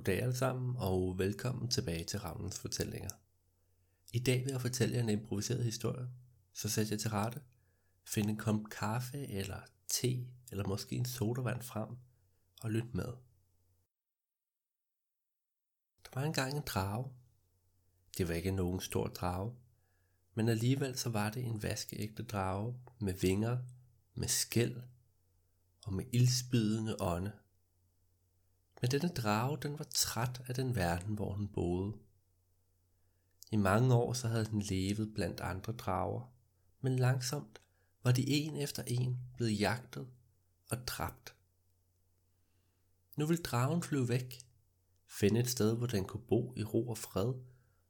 Goddag alle sammen, og velkommen tilbage til Ravnens Fortællinger. I dag vil jeg fortælle jer en improviseret historie, så sæt jer til rette, find en kop kaffe eller te, eller måske en sodavand frem, og lyt med. Der var engang en drage. Det var ikke nogen stor drage, men alligevel så var det en vaskeægte drage med vinger, med skæld og med ildspydende ånde. Men denne drage, den var træt af den verden, hvor den boede. I mange år så havde den levet blandt andre drager, men langsomt var de en efter en blevet jagtet og dræbt. Nu vil dragen flyve væk, finde et sted, hvor den kunne bo i ro og fred,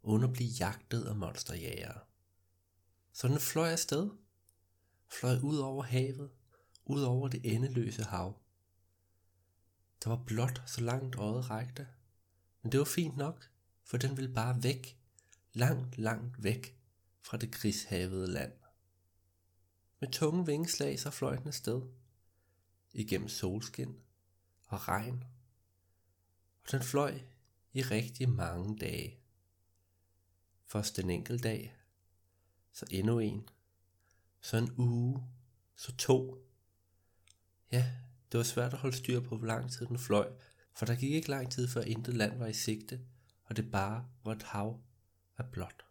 uden at blive jagtet af monsterjægere. Så den fløj afsted, fløj ud over havet, ud over det endeløse hav. Der var blot så langt øjet rækte, men det var fint nok, for den ville bare væk, langt, langt væk fra det krigshavede land. Med tunge vingeslag så fløj den afsted, igennem solskin og regn, og den fløj i rigtig mange dage. Først en enkelt dag, så endnu en, så en uge, så to. Ja, det var svært at holde styr på, hvor lang tid den fløj, for der gik ikke lang tid før intet land var i sigte, og det bare var et hav af blåt.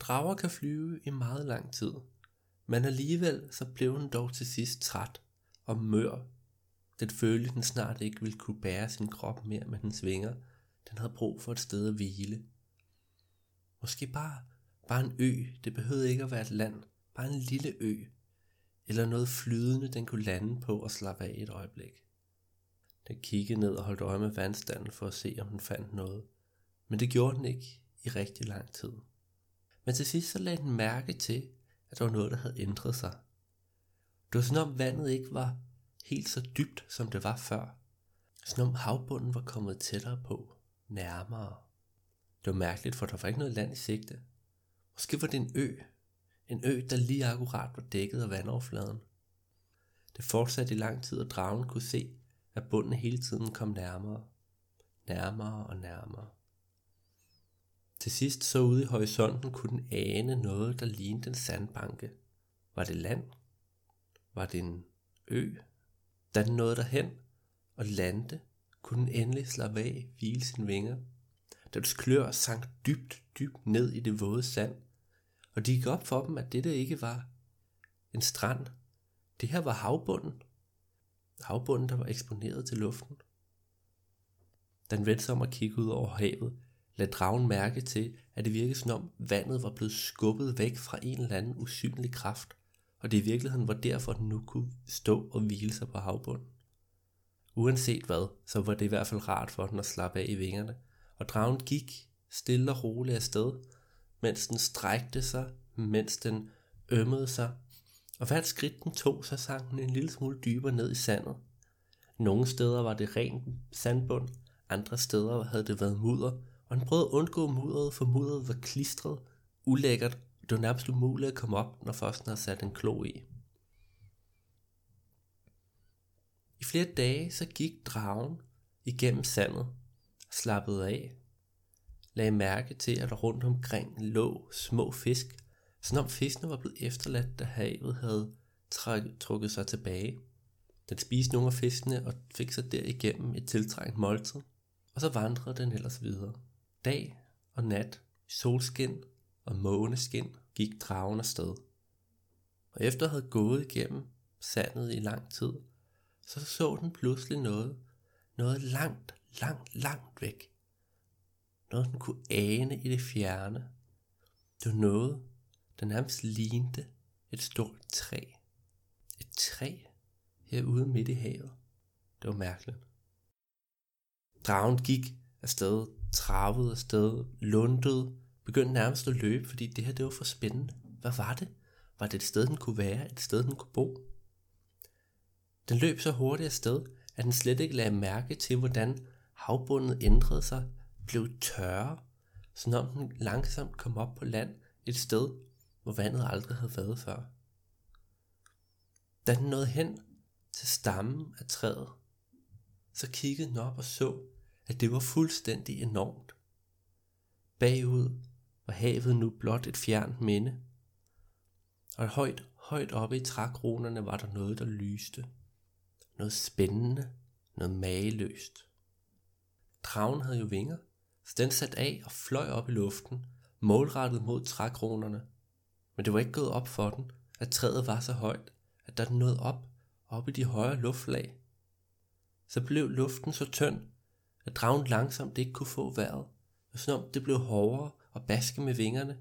Drager kan flyve i meget lang tid, men alligevel så blev den dog til sidst træt og mør. Den følte, den snart ikke ville kunne bære sin krop mere med dens vinger. Den havde brug for et sted at hvile. Måske bare, bare en ø. Det behøvede ikke at være et land. Bare en lille ø. Eller noget flydende, den kunne lande på og slappe af et øjeblik. Den kiggede ned og holdt øje med vandstanden for at se, om den fandt noget. Men det gjorde den ikke i rigtig lang tid. Men til sidst så lagde den mærke til, at der var noget, der havde ændret sig. Det var sådan om vandet ikke var helt så dybt, som det var før. Sådan om havbunden var kommet tættere på, nærmere. Det var mærkeligt, for der var ikke noget land i sigte. Måske var det en ø. En ø, der lige akkurat var dækket af vandoverfladen. Det fortsatte i lang tid, og dragen kunne se, at bunden hele tiden kom nærmere. Nærmere og nærmere. Til sidst så ude i horisonten kunne den ane noget, der lignede en sandbanke. Var det land? Var det en ø? Da den nåede derhen og landte, kunne den endelig slappe af, hvile sine vinger. Dens klør sank dybt, dybt ned i det våde sand, og de gik op for dem, at dette ikke var en strand. Det her var havbunden. Havbunden, der var eksponeret til luften. Den vendte sig om at kigge ud over havet, lad dragen mærke til, at det virkede som om vandet var blevet skubbet væk fra en eller anden usynlig kraft, og det i virkeligheden var derfor, den nu kunne stå og hvile sig på havbunden. Uanset hvad, så var det i hvert fald rart for den at slappe af i vingerne, og dragen gik stille og roligt afsted, mens den strækte sig, mens den ømmede sig, og hvert skridt den tog, så sank den en lille smule dybere ned i sandet. Nogle steder var det ren sandbund, andre steder havde det været mudder, og han prøvede at undgå mudderet, for mudderet var klistret, ulækkert, det var nærmest umuligt at komme op, når først den havde sat en klo i. I flere dage så gik dragen igennem sandet, slappede af, lagde mærke til, at der rundt omkring lå små fisk, som om fiskene var blevet efterladt, da havet havde trukket sig tilbage. Den spiste nogle af fiskene og fik sig derigennem et tiltrængt måltid, og så vandrede den ellers videre. Dag og nat, solskin og måneskin gik dragen afsted. Og efter at have gået igennem sandet i lang tid, så så den pludselig noget, noget langt, langt, langt væk. Noget den kunne ane i det fjerne. Det var noget, der nærmest lignede et stort træ. Et træ herude midt i havet. Det var mærkeligt. Dragen gik afsted, travede afsted, lundede, begyndte nærmest at løbe, fordi det her det var for spændende. Hvad var det? Var det et sted, den kunne være? Et sted, den kunne bo? Den løb så hurtigt afsted, at den slet ikke lagde mærke til, hvordan havbundet ændrede sig, blev tørre, som om den langsomt kom op på land et sted, hvor vandet aldrig havde været før. Da den nåede hen til stammen af træet, så kiggede den op og så, at det var fuldstændig enormt. Bagud var havet nu blot et fjernt minde, og højt, højt oppe i trækronerne var der noget, der lyste. Noget spændende, noget mageløst. Dragen havde jo vinger, så den satte af og fløj op i luften, målrettet mod trækronerne. Men det var ikke gået op for den, at træet var så højt, at da den nåede op, op i de højere luftlag, så blev luften så tynd, at dragen langsomt ikke kunne få vejret, og sådan om det blev hårdere og baske med vingerne,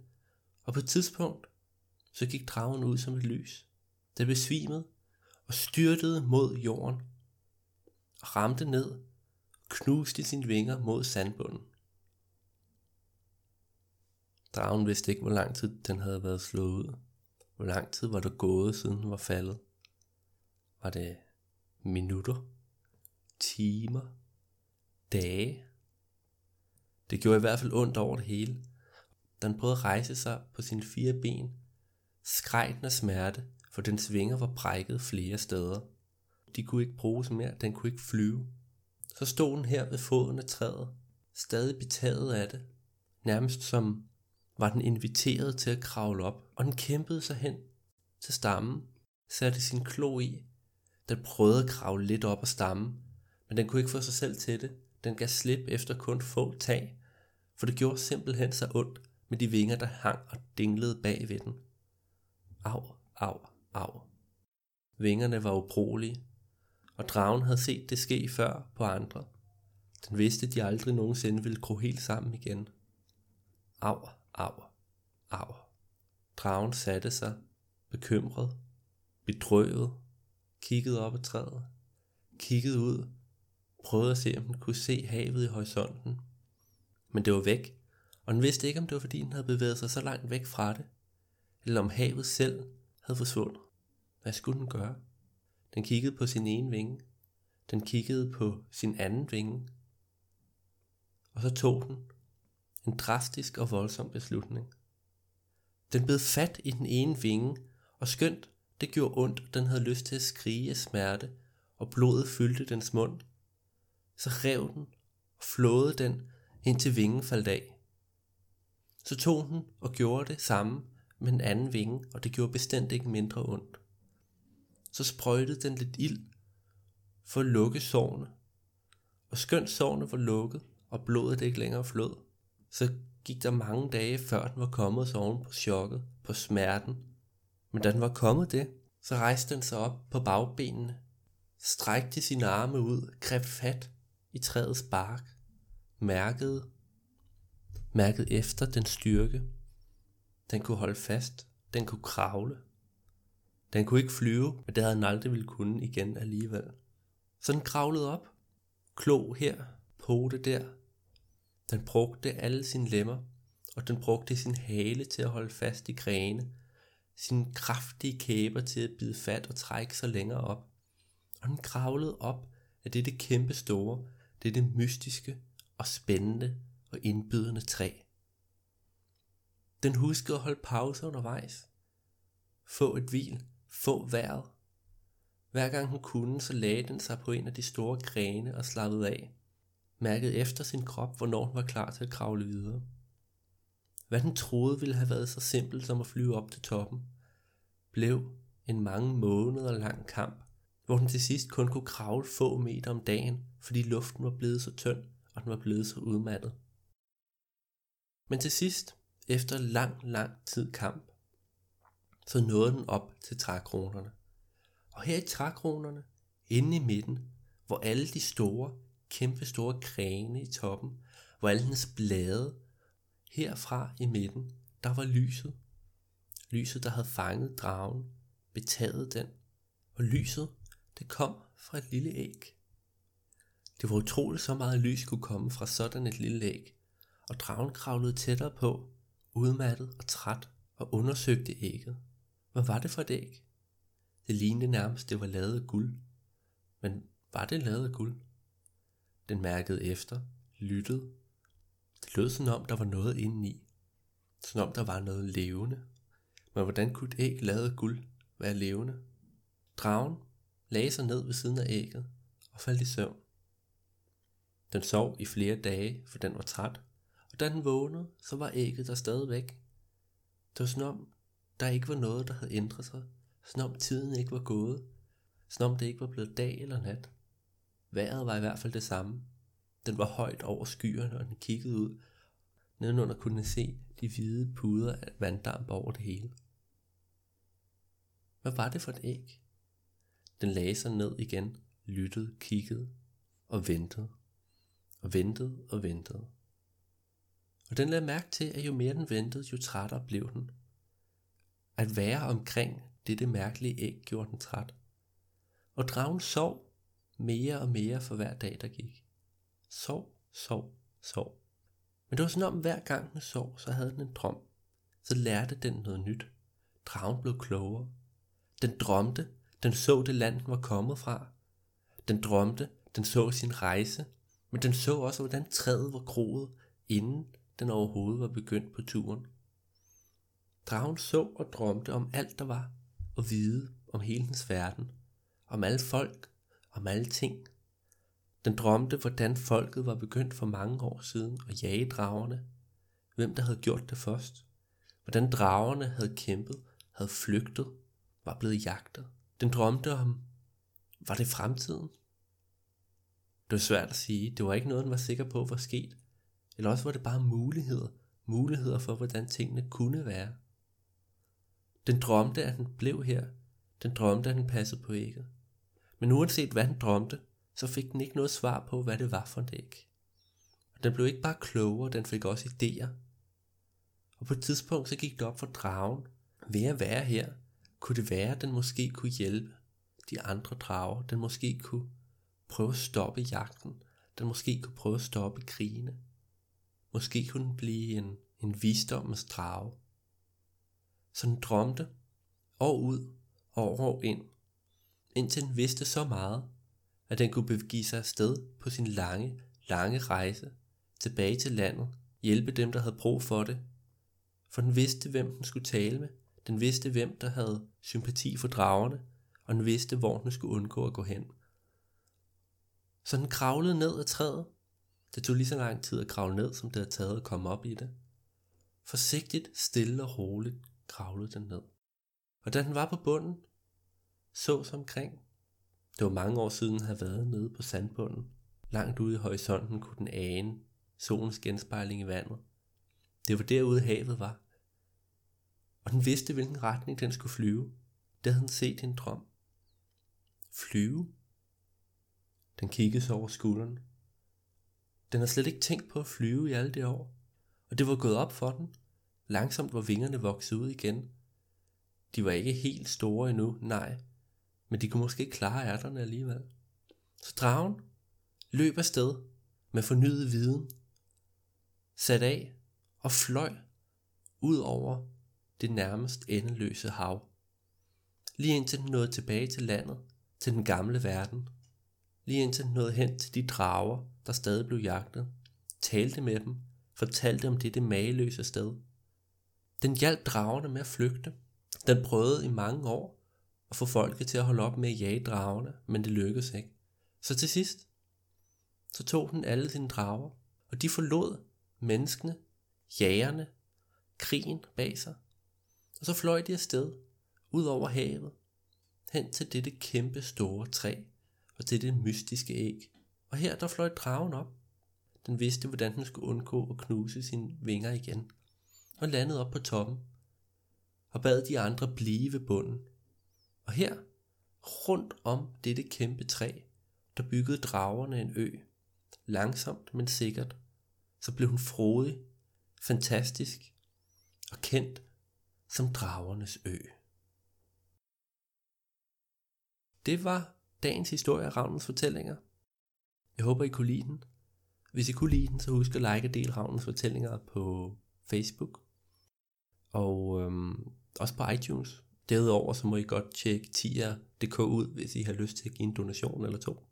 og på et tidspunkt, så gik dragen ud som et lys. Den besvimede og styrtede mod jorden, og ramte ned og knuste sine vinger mod sandbunden. Dragen vidste ikke, hvor lang tid den havde været slået ud. Hvor lang tid var der gået, siden den var faldet? Var det minutter? Timer? Dage? Det gjorde i hvert fald ondt over det hele. Den prøvede at rejse sig på sine fire ben, skreg den af smerte, for dens vinger var brækket flere steder. De kunne ikke bruges mere, den kunne ikke flyve. Så stod den her ved foden af træet, stadig betaget af det, nærmest som var den inviteret til at kravle op, og den kæmpede sig hen til stammen, satte sin klo i. Den prøvede at kravle lidt op ad stammen, men den kunne ikke få sig selv til det. Den gav slip efter kun få tag, for det gjorde simpelthen så ondt med de vinger, der hang og dinglede bag ved den. Au, au, au. Vingerne var ubrugelige, og dragen havde set det ske før på andre. Den vidste, at de aldrig nogensinde ville gro helt sammen igen. Au, Au, au. Dragen satte sig, bekymret, bedrøvet, kiggede op ad træet, kiggede ud, prøvede at se, om den kunne se havet i horisonten. Men det var væk, og den vidste ikke, om det var fordi, den havde bevæget sig så langt væk fra det, eller om havet selv havde forsvundet. Hvad skulle den gøre? Den kiggede på sin ene vinge. Den kiggede på sin anden vinge. Og så tog den en drastisk og voldsom beslutning. Den bed fat i den ene vinge, og skønt det gjorde ondt, den havde lyst til at skrige af smerte, og blodet fyldte dens mund. Så rev den og flåede den, indtil vingen faldt af. Så tog den og gjorde det samme med den anden vinge, og det gjorde bestemt ikke mindre ondt. Så sprøjtede den lidt ild for at lukke sårene. Og skønt sårene var lukket, og blodet ikke længere flød, så gik der mange dage, før den var kommet så oven på chokket, på smerten. Men da den var kommet det, så rejste den sig op på bagbenene, strækte sine arme ud, greb fat i træets bark, mærkede, mærkede efter den styrke. Den kunne holde fast, den kunne kravle. Den kunne ikke flyve, men det havde den aldrig ville kunne igen alligevel. Så den kravlede op, klo her, pote der, den brugte alle sine lemmer, og den brugte sin hale til at holde fast i grene, sine kraftige kæber til at bide fat og trække sig længere op. Og den kravlede op af dette kæmpe store, dette mystiske og spændende og indbydende træ. Den huskede at holde pause undervejs. Få et hvil, få vejret. Hver gang hun kunne, så lagde den sig på en af de store grene og slappede af mærkede efter sin krop, hvornår den var klar til at kravle videre. Hvad den troede ville have været så simpelt som at flyve op til toppen, blev en mange måneder lang kamp, hvor den til sidst kun kunne kravle få meter om dagen, fordi luften var blevet så tynd, og den var blevet så udmattet. Men til sidst, efter lang, lang tid kamp, så nåede den op til trækronerne. Og her i trækronerne, inde i midten, hvor alle de store, kæmpe store grene i toppen, hvor alle hendes blade, herfra i midten, der var lyset. Lyset, der havde fanget dragen, betaget den, og lyset, det kom fra et lille æg. Det var utroligt så meget lys kunne komme fra sådan et lille æg, og dragen kravlede tættere på, udmattet og træt, og undersøgte ægget. Hvad var det for et æg? Det lignede nærmest, det var lavet af guld. Men var det lavet af guld? Den mærkede efter, lyttede. Det lød som om, der var noget indeni. Som om der var noget levende. Men hvordan kunne et æg lavet guld være levende? Dragen lagde sig ned ved siden af ægget og faldt i søvn. Den sov i flere dage, for den var træt, og da den vågnede, så var ægget der stadigvæk. Det var som om, der ikke var noget, der havde ændret sig, som om tiden ikke var gået, som om det ikke var blevet dag eller nat. Vejret var i hvert fald det samme. Den var højt over skyerne, og den kiggede ud. Nedenunder kunne den se de hvide puder af vanddamp over det hele. Hvad var det for et æg? Den lagde sig ned igen, lyttede, kiggede og ventede. Og ventede og ventede. Og den lagde mærke til, at jo mere den ventede, jo trættere blev den. At være omkring dette mærkelige æg gjorde den træt. Og dragen sov mere og mere for hver dag, der gik. Sov, sov, sov. Men det var sådan om, hver gang den sov, så havde den en drøm. Så lærte den noget nyt. Dragen blev klogere. Den drømte, den så det land, den var kommet fra. Den drømte, den så sin rejse, men den så også, hvordan træet var groet, inden den overhovedet var begyndt på turen. Dragen så og drømte om alt, der var, og vide om hele dens verden, om alle folk, om alting. ting. Den drømte, hvordan folket var begyndt for mange år siden at jage dragerne, hvem der havde gjort det først, hvordan dragerne havde kæmpet, havde flygtet, var blevet jagtet. Den drømte om, var det fremtiden? Det var svært at sige, det var ikke noget, den var sikker på var sket, eller også var det bare muligheder, muligheder for, hvordan tingene kunne være. Den drømte, at den blev her. Den drømte, at den passede på ægget. Men uanset hvad den drømte, så fik den ikke noget svar på, hvad det var for en æg. Og den blev ikke bare klogere, den fik også idéer. Og på et tidspunkt så gik det op for dragen, ved at være her, kunne det være, at den måske kunne hjælpe de andre drager. Den måske kunne prøve at stoppe jagten. Den måske kunne prøve at stoppe krigene. Måske kunne den blive en, en visdommens drage. Så den drømte år ud og år ind, indtil den vidste så meget, at den kunne begive sig afsted på sin lange, lange rejse tilbage til landet, hjælpe dem, der havde brug for det. For den vidste, hvem den skulle tale med. Den vidste, hvem der havde sympati for dragerne, og den vidste, hvor den skulle undgå at gå hen. Så den kravlede ned ad træet. Det tog lige så lang tid at kravle ned, som det havde taget at komme op i det. Forsigtigt, stille og roligt kravlede den ned. Og da den var på bunden, så sig omkring. Det var mange år siden, den havde været nede på sandbunden. Langt ude i horisonten kunne den ane solens genspejling i vandet. Det var derude havet var. Og den vidste, hvilken retning den skulle flyve. Det havde den set i en drøm. Flyve? Den kiggede sig over skulderen. Den havde slet ikke tænkt på at flyve i alle de år. Og det var gået op for den. Langsomt var vingerne vokset ud igen. De var ikke helt store endnu, nej. Men de kunne måske klare ærterne alligevel. Så dragen løb afsted med fornyet viden. Sat af og fløj ud over det nærmest endeløse hav. Lige indtil den nåede tilbage til landet, til den gamle verden. Lige indtil den nåede hen til de drager, der stadig blev jagtet. Talte med dem, fortalte om dette mageløse sted. Den hjalp dragerne med at flygte. Den prøvede i mange år at få folket til at holde op med at jage dragerne, men det lykkedes ikke. Så til sidst, så tog den alle sine drager, og de forlod menneskene, jægerne, krigen bag sig. Og så fløj de afsted, ud over havet, hen til dette kæmpe store træ, og til det mystiske æg. Og her der fløj dragen op. Den vidste, hvordan den skulle undgå at knuse sine vinger igen, og landede op på toppen, og bad de andre blive ved bunden. Og her, rundt om dette kæmpe træ, der byggede dragerne en ø. Langsomt, men sikkert. Så blev hun frodig, fantastisk og kendt som dragernes ø. Det var dagens historie af Ravnens fortællinger. Jeg håber, I kunne lide den. Hvis I kunne lide den, så husk at like og dele Ravnens fortællinger på Facebook. Og øhm, også på iTunes. Derudover så må I godt tjekke tier.dk ud, hvis I har lyst til at give en donation eller to.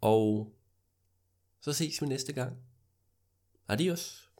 Og så ses vi næste gang. Adios.